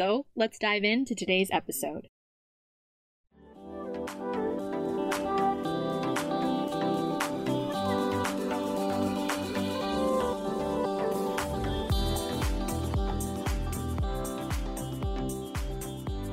So let's dive into today's episode.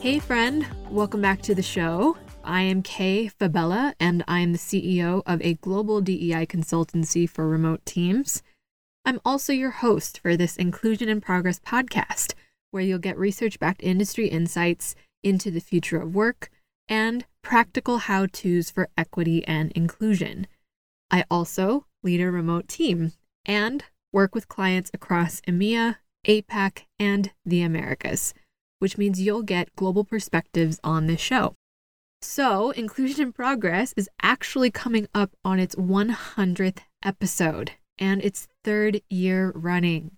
Hey, friend, welcome back to the show. I am Kay Fabella, and I am the CEO of a global DEI consultancy for remote teams. I'm also your host for this Inclusion in Progress podcast, where you'll get research backed industry insights into the future of work and practical how to's for equity and inclusion. I also lead a remote team and work with clients across EMEA, APAC, and the Americas which means you'll get global perspectives on this show. So, Inclusion in Progress is actually coming up on its 100th episode and its third year running.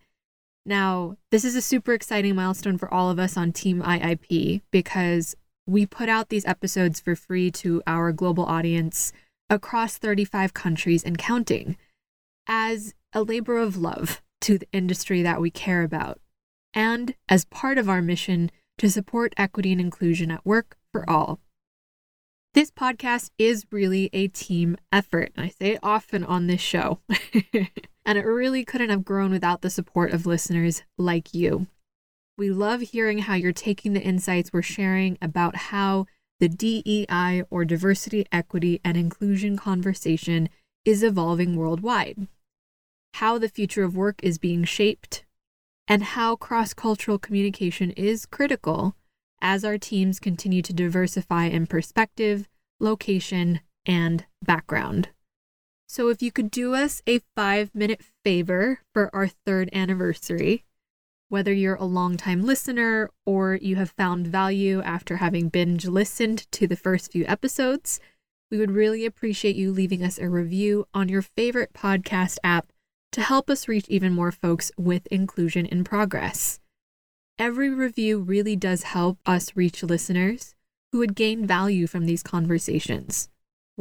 Now, this is a super exciting milestone for all of us on Team IIP because we put out these episodes for free to our global audience across 35 countries and counting as a labor of love to the industry that we care about and as part of our mission to support equity and inclusion at work for all. This podcast is really a team effort. I say it often on this show. and it really couldn't have grown without the support of listeners like you. We love hearing how you're taking the insights we're sharing about how the DEI or diversity, equity, and inclusion conversation is evolving worldwide, how the future of work is being shaped, and how cross cultural communication is critical as our teams continue to diversify in perspective, location, and background. So, if you could do us a five minute favor for our third anniversary, whether you're a longtime listener or you have found value after having binge listened to the first few episodes, we would really appreciate you leaving us a review on your favorite podcast app to help us reach even more folks with inclusion in progress. Every review really does help us reach listeners who would gain value from these conversations,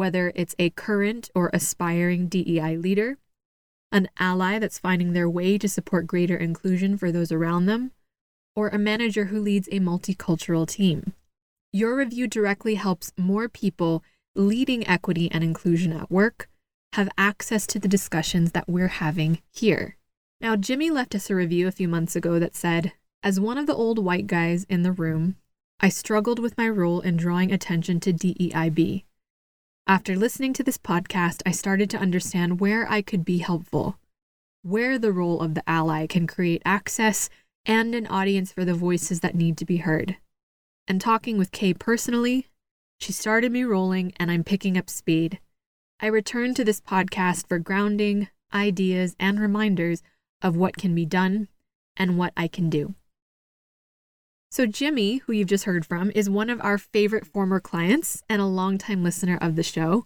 whether it's a current or aspiring DEI leader, an ally that's finding their way to support greater inclusion for those around them, or a manager who leads a multicultural team. Your review directly helps more people leading equity and inclusion at work have access to the discussions that we're having here. Now, Jimmy left us a review a few months ago that said, As one of the old white guys in the room, I struggled with my role in drawing attention to DEIB. After listening to this podcast, I started to understand where I could be helpful, where the role of the ally can create access and an audience for the voices that need to be heard. And talking with Kay personally, she started me rolling and I'm picking up speed. I return to this podcast for grounding, ideas, and reminders of what can be done and what I can do. So, Jimmy, who you've just heard from, is one of our favorite former clients and a longtime listener of the show.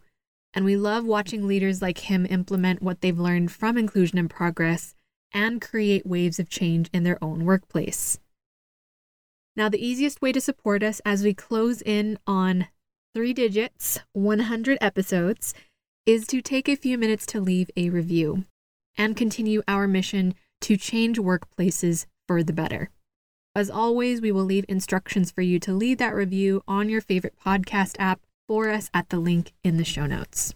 And we love watching leaders like him implement what they've learned from Inclusion in Progress and create waves of change in their own workplace. Now, the easiest way to support us as we close in on three digits, 100 episodes, is to take a few minutes to leave a review and continue our mission to change workplaces for the better. As always, we will leave instructions for you to leave that review on your favorite podcast app for us at the link in the show notes.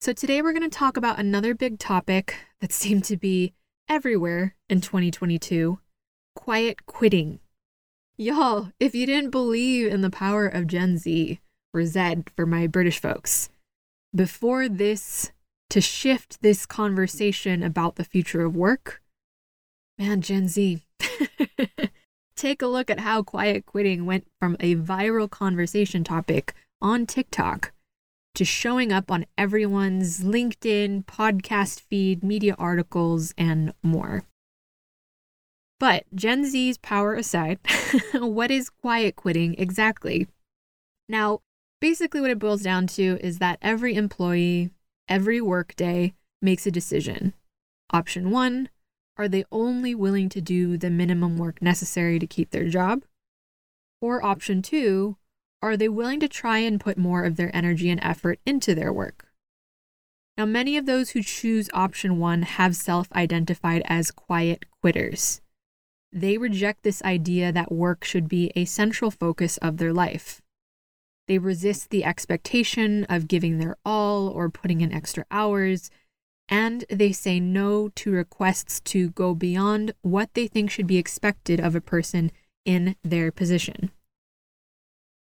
So, today we're going to talk about another big topic that seemed to be everywhere in 2022 quiet quitting. Y'all, if you didn't believe in the power of Gen Z, or Z for my British folks, before this, to shift this conversation about the future of work, man, Gen Z, take a look at how quiet quitting went from a viral conversation topic on TikTok to showing up on everyone's LinkedIn, podcast feed, media articles, and more. But Gen Z's power aside, what is quiet quitting exactly? Now, basically, what it boils down to is that every employee, every workday, makes a decision. Option one are they only willing to do the minimum work necessary to keep their job? Or option two, are they willing to try and put more of their energy and effort into their work? Now, many of those who choose option one have self identified as quiet quitters. They reject this idea that work should be a central focus of their life. They resist the expectation of giving their all or putting in extra hours, and they say no to requests to go beyond what they think should be expected of a person in their position.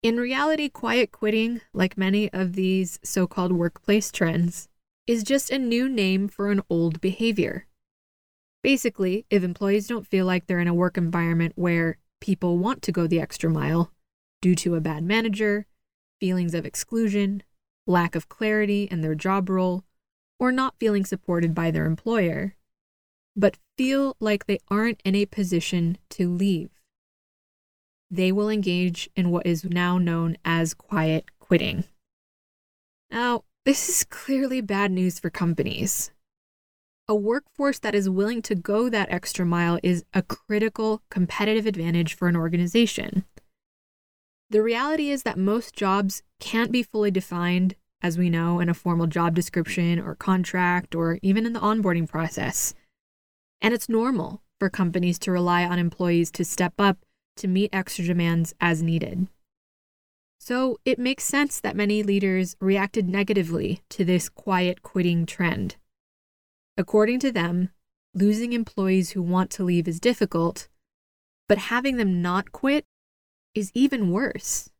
In reality, quiet quitting, like many of these so called workplace trends, is just a new name for an old behavior. Basically, if employees don't feel like they're in a work environment where people want to go the extra mile due to a bad manager, feelings of exclusion, lack of clarity in their job role, or not feeling supported by their employer, but feel like they aren't in a position to leave they will engage in what is now known as quiet quitting. Now, this is clearly bad news for companies. A workforce that is willing to go that extra mile is a critical competitive advantage for an organization. The reality is that most jobs can't be fully defined, as we know, in a formal job description or contract or even in the onboarding process. And it's normal for companies to rely on employees to step up to meet extra demands as needed. So it makes sense that many leaders reacted negatively to this quiet quitting trend. According to them, losing employees who want to leave is difficult, but having them not quit is even worse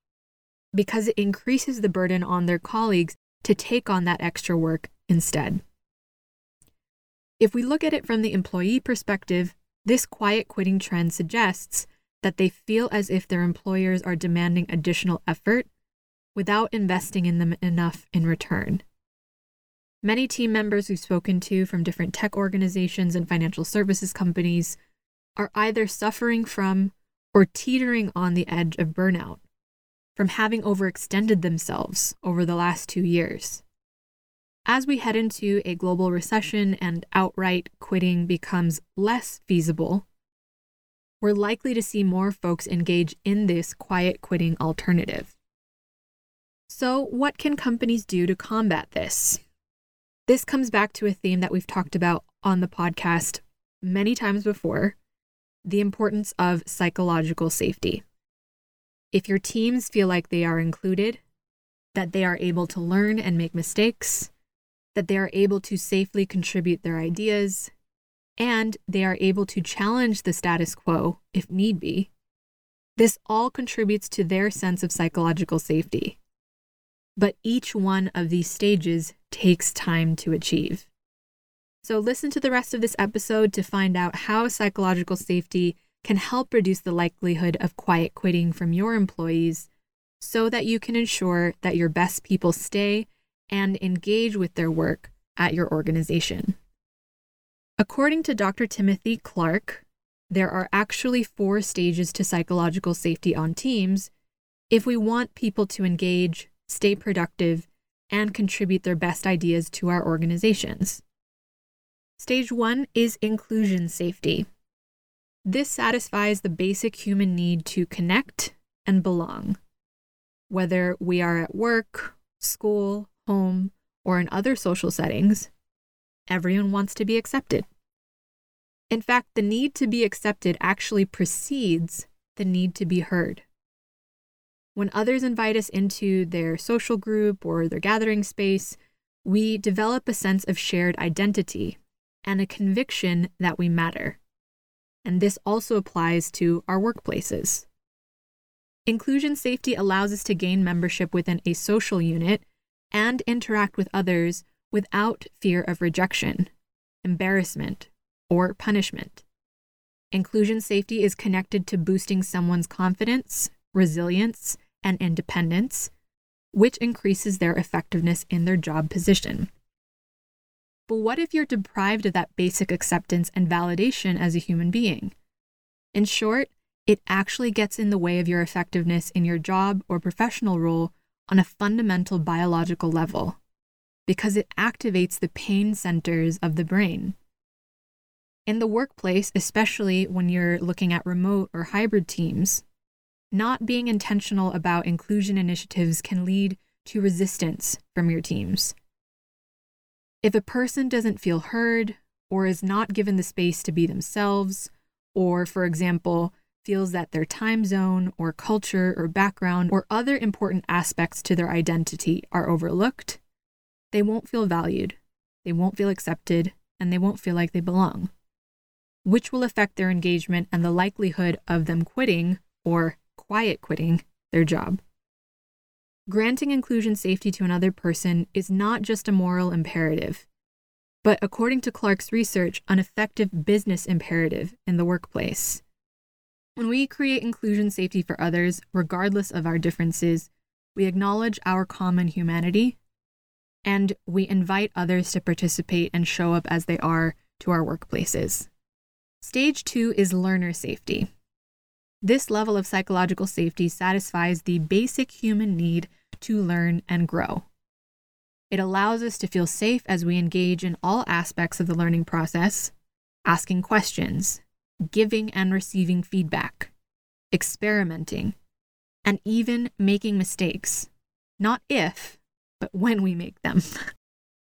because it increases the burden on their colleagues to take on that extra work instead. If we look at it from the employee perspective, this quiet quitting trend suggests that they feel as if their employers are demanding additional effort without investing in them enough in return. Many team members we've spoken to from different tech organizations and financial services companies are either suffering from or teetering on the edge of burnout from having overextended themselves over the last two years. As we head into a global recession and outright quitting becomes less feasible, we're likely to see more folks engage in this quiet quitting alternative. So, what can companies do to combat this? This comes back to a theme that we've talked about on the podcast many times before the importance of psychological safety. If your teams feel like they are included, that they are able to learn and make mistakes, that they are able to safely contribute their ideas, and they are able to challenge the status quo if need be. This all contributes to their sense of psychological safety. But each one of these stages takes time to achieve. So, listen to the rest of this episode to find out how psychological safety can help reduce the likelihood of quiet quitting from your employees so that you can ensure that your best people stay and engage with their work at your organization. According to Dr. Timothy Clark, there are actually four stages to psychological safety on teams if we want people to engage, stay productive, and contribute their best ideas to our organizations. Stage one is inclusion safety. This satisfies the basic human need to connect and belong. Whether we are at work, school, home, or in other social settings, everyone wants to be accepted. In fact, the need to be accepted actually precedes the need to be heard. When others invite us into their social group or their gathering space, we develop a sense of shared identity and a conviction that we matter. And this also applies to our workplaces. Inclusion safety allows us to gain membership within a social unit and interact with others without fear of rejection, embarrassment, or punishment. Inclusion safety is connected to boosting someone's confidence, resilience, and independence, which increases their effectiveness in their job position. But what if you're deprived of that basic acceptance and validation as a human being? In short, it actually gets in the way of your effectiveness in your job or professional role on a fundamental biological level because it activates the pain centers of the brain. In the workplace, especially when you're looking at remote or hybrid teams, not being intentional about inclusion initiatives can lead to resistance from your teams. If a person doesn't feel heard or is not given the space to be themselves, or, for example, feels that their time zone or culture or background or other important aspects to their identity are overlooked, they won't feel valued, they won't feel accepted, and they won't feel like they belong, which will affect their engagement and the likelihood of them quitting or quiet quitting their job. Granting inclusion safety to another person is not just a moral imperative, but according to Clark's research, an effective business imperative in the workplace. When we create inclusion safety for others, regardless of our differences, we acknowledge our common humanity and we invite others to participate and show up as they are to our workplaces. Stage two is learner safety. This level of psychological safety satisfies the basic human need to learn and grow. It allows us to feel safe as we engage in all aspects of the learning process, asking questions, giving and receiving feedback, experimenting, and even making mistakes. Not if, but when we make them.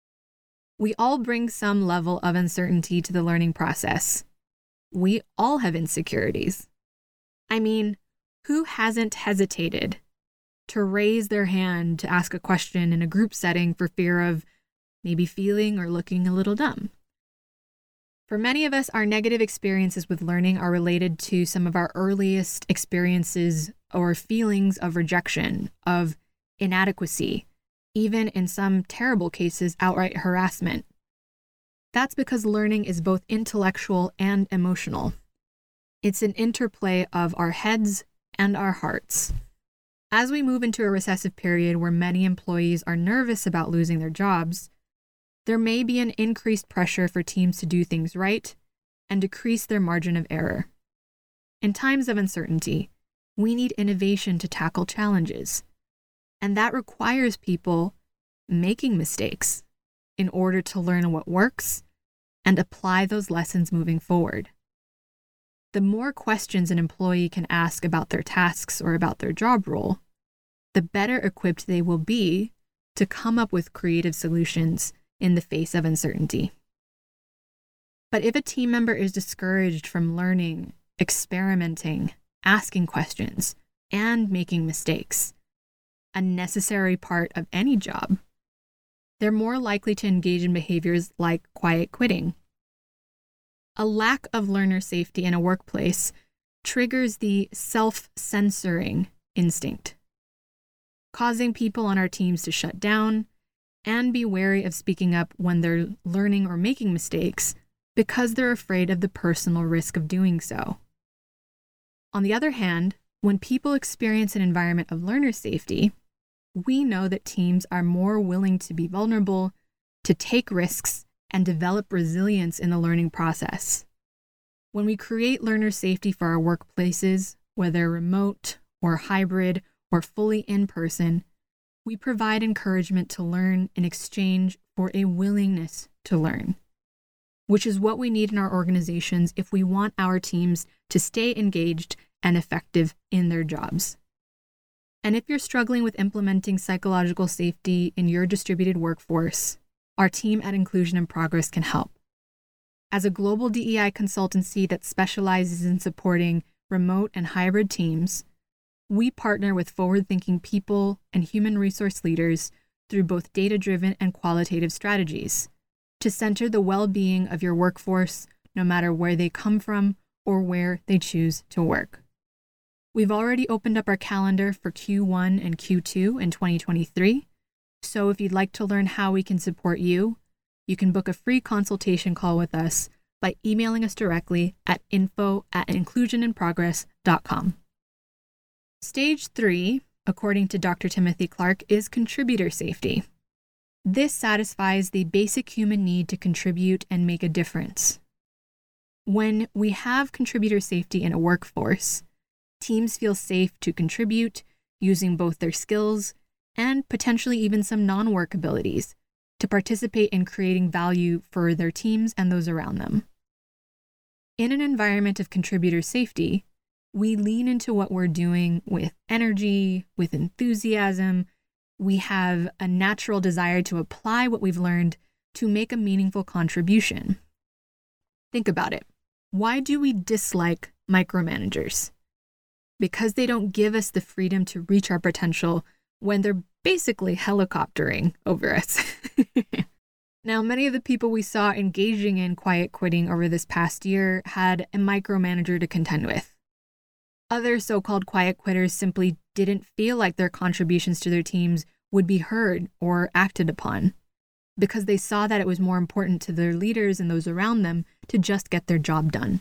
we all bring some level of uncertainty to the learning process. We all have insecurities. I mean, who hasn't hesitated to raise their hand to ask a question in a group setting for fear of maybe feeling or looking a little dumb? For many of us, our negative experiences with learning are related to some of our earliest experiences or feelings of rejection, of inadequacy, even in some terrible cases, outright harassment. That's because learning is both intellectual and emotional. It's an interplay of our heads and our hearts. As we move into a recessive period where many employees are nervous about losing their jobs, there may be an increased pressure for teams to do things right and decrease their margin of error. In times of uncertainty, we need innovation to tackle challenges. And that requires people making mistakes in order to learn what works and apply those lessons moving forward. The more questions an employee can ask about their tasks or about their job role, the better equipped they will be to come up with creative solutions in the face of uncertainty. But if a team member is discouraged from learning, experimenting, asking questions, and making mistakes, a necessary part of any job, they're more likely to engage in behaviors like quiet quitting. A lack of learner safety in a workplace triggers the self censoring instinct, causing people on our teams to shut down and be wary of speaking up when they're learning or making mistakes because they're afraid of the personal risk of doing so. On the other hand, when people experience an environment of learner safety, we know that teams are more willing to be vulnerable, to take risks, and develop resilience in the learning process. When we create learner safety for our workplaces, whether remote or hybrid or fully in person, we provide encouragement to learn in exchange for a willingness to learn, which is what we need in our organizations if we want our teams to stay engaged and effective in their jobs. And if you're struggling with implementing psychological safety in your distributed workforce, our team at Inclusion in Progress can help. As a global DEI consultancy that specializes in supporting remote and hybrid teams, we partner with forward thinking people and human resource leaders through both data driven and qualitative strategies to center the well being of your workforce, no matter where they come from or where they choose to work. We've already opened up our calendar for Q1 and Q2 in 2023. So if you'd like to learn how we can support you, you can book a free consultation call with us by emailing us directly at info at inclusioninprogress.com. Stage three, according to Dr. Timothy Clark, is contributor safety. This satisfies the basic human need to contribute and make a difference. When we have contributor safety in a workforce, teams feel safe to contribute using both their skills and potentially even some non work abilities to participate in creating value for their teams and those around them. In an environment of contributor safety, we lean into what we're doing with energy, with enthusiasm. We have a natural desire to apply what we've learned to make a meaningful contribution. Think about it. Why do we dislike micromanagers? Because they don't give us the freedom to reach our potential when they're basically helicoptering over us. now, many of the people we saw engaging in quiet quitting over this past year had a micromanager to contend with. Other so called quiet quitters simply didn't feel like their contributions to their teams would be heard or acted upon because they saw that it was more important to their leaders and those around them to just get their job done.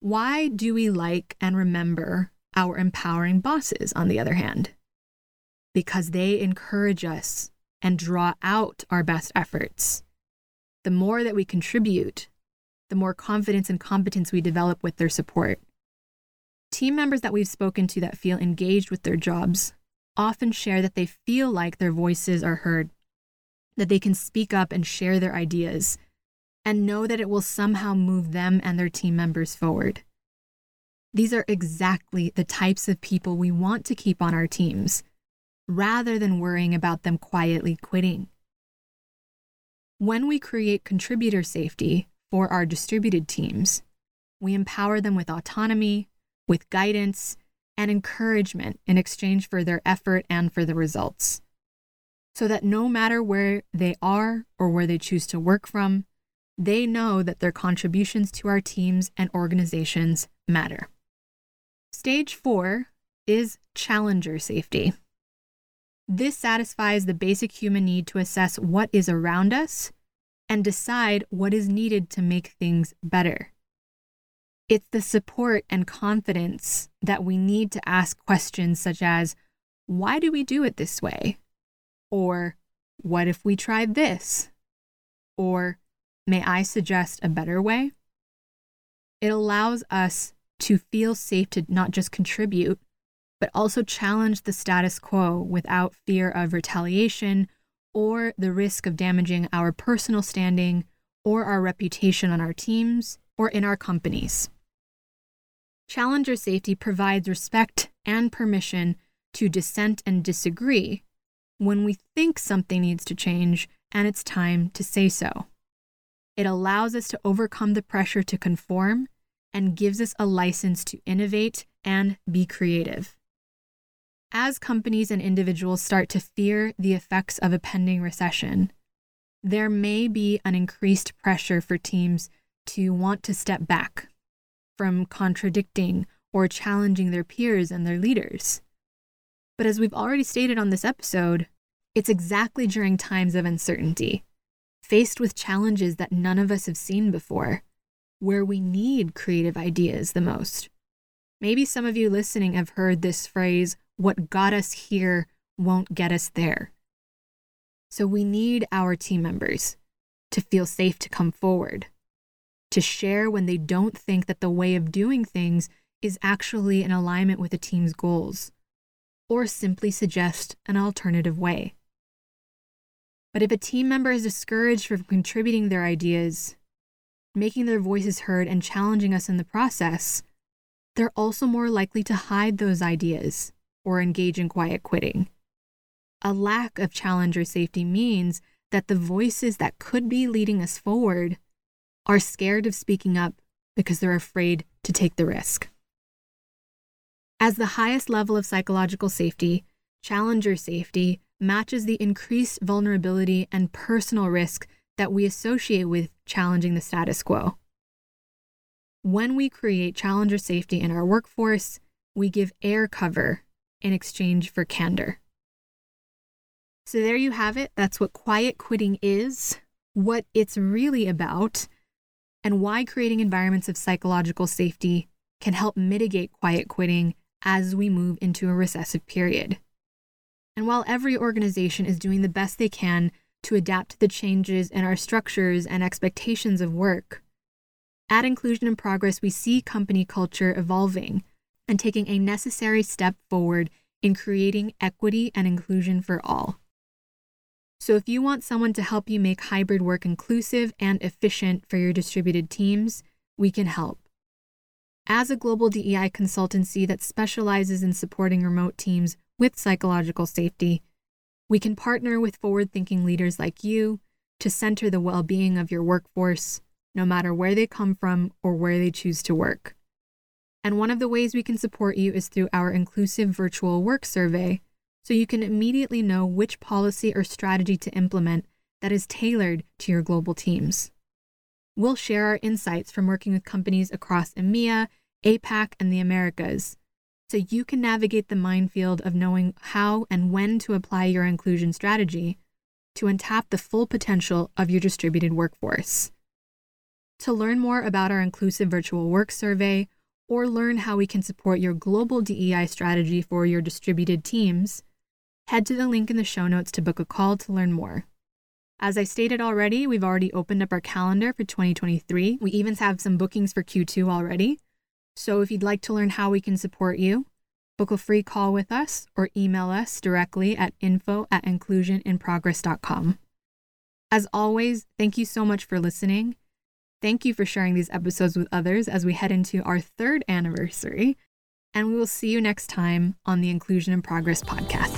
Why do we like and remember our empowering bosses, on the other hand? Because they encourage us and draw out our best efforts. The more that we contribute, the more confidence and competence we develop with their support. Team members that we've spoken to that feel engaged with their jobs often share that they feel like their voices are heard, that they can speak up and share their ideas, and know that it will somehow move them and their team members forward. These are exactly the types of people we want to keep on our teams, rather than worrying about them quietly quitting. When we create contributor safety for our distributed teams, we empower them with autonomy, with guidance and encouragement in exchange for their effort and for the results. So that no matter where they are or where they choose to work from, they know that their contributions to our teams and organizations matter. Stage four is challenger safety. This satisfies the basic human need to assess what is around us and decide what is needed to make things better. It's the support and confidence that we need to ask questions such as, why do we do it this way? Or, what if we tried this? Or, may I suggest a better way? It allows us to feel safe to not just contribute, but also challenge the status quo without fear of retaliation or the risk of damaging our personal standing or our reputation on our teams or in our companies. Challenger safety provides respect and permission to dissent and disagree when we think something needs to change and it's time to say so. It allows us to overcome the pressure to conform and gives us a license to innovate and be creative. As companies and individuals start to fear the effects of a pending recession, there may be an increased pressure for teams to want to step back from contradicting or challenging their peers and their leaders. But as we've already stated on this episode, it's exactly during times of uncertainty, faced with challenges that none of us have seen before, where we need creative ideas the most. Maybe some of you listening have heard this phrase, what got us here won't get us there. So we need our team members to feel safe to come forward, to share when they don't think that the way of doing things is actually in alignment with the team's goals, or simply suggest an alternative way. But if a team member is discouraged from contributing their ideas, making their voices heard, and challenging us in the process, they're also more likely to hide those ideas or engage in quiet quitting. A lack of challenger safety means that the voices that could be leading us forward are scared of speaking up because they're afraid to take the risk. As the highest level of psychological safety, challenger safety matches the increased vulnerability and personal risk that we associate with challenging the status quo. When we create challenger safety in our workforce, we give air cover in exchange for candor. So, there you have it. That's what quiet quitting is, what it's really about, and why creating environments of psychological safety can help mitigate quiet quitting as we move into a recessive period. And while every organization is doing the best they can to adapt to the changes in our structures and expectations of work, at Inclusion in Progress, we see company culture evolving and taking a necessary step forward in creating equity and inclusion for all. So, if you want someone to help you make hybrid work inclusive and efficient for your distributed teams, we can help. As a global DEI consultancy that specializes in supporting remote teams with psychological safety, we can partner with forward thinking leaders like you to center the well being of your workforce, no matter where they come from or where they choose to work. And one of the ways we can support you is through our inclusive virtual work survey, so you can immediately know which policy or strategy to implement that is tailored to your global teams. We'll share our insights from working with companies across EMEA, APAC, and the Americas, so you can navigate the minefield of knowing how and when to apply your inclusion strategy to untap the full potential of your distributed workforce. To learn more about our inclusive virtual work survey or learn how we can support your global DEI strategy for your distributed teams, head to the link in the show notes to book a call to learn more. As I stated already, we've already opened up our calendar for 2023. We even have some bookings for Q2 already. So if you'd like to learn how we can support you, book a free call with us or email us directly at info at inclusioninprogress.com. As always, thank you so much for listening. Thank you for sharing these episodes with others as we head into our third anniversary. And we will see you next time on the Inclusion in Progress podcast.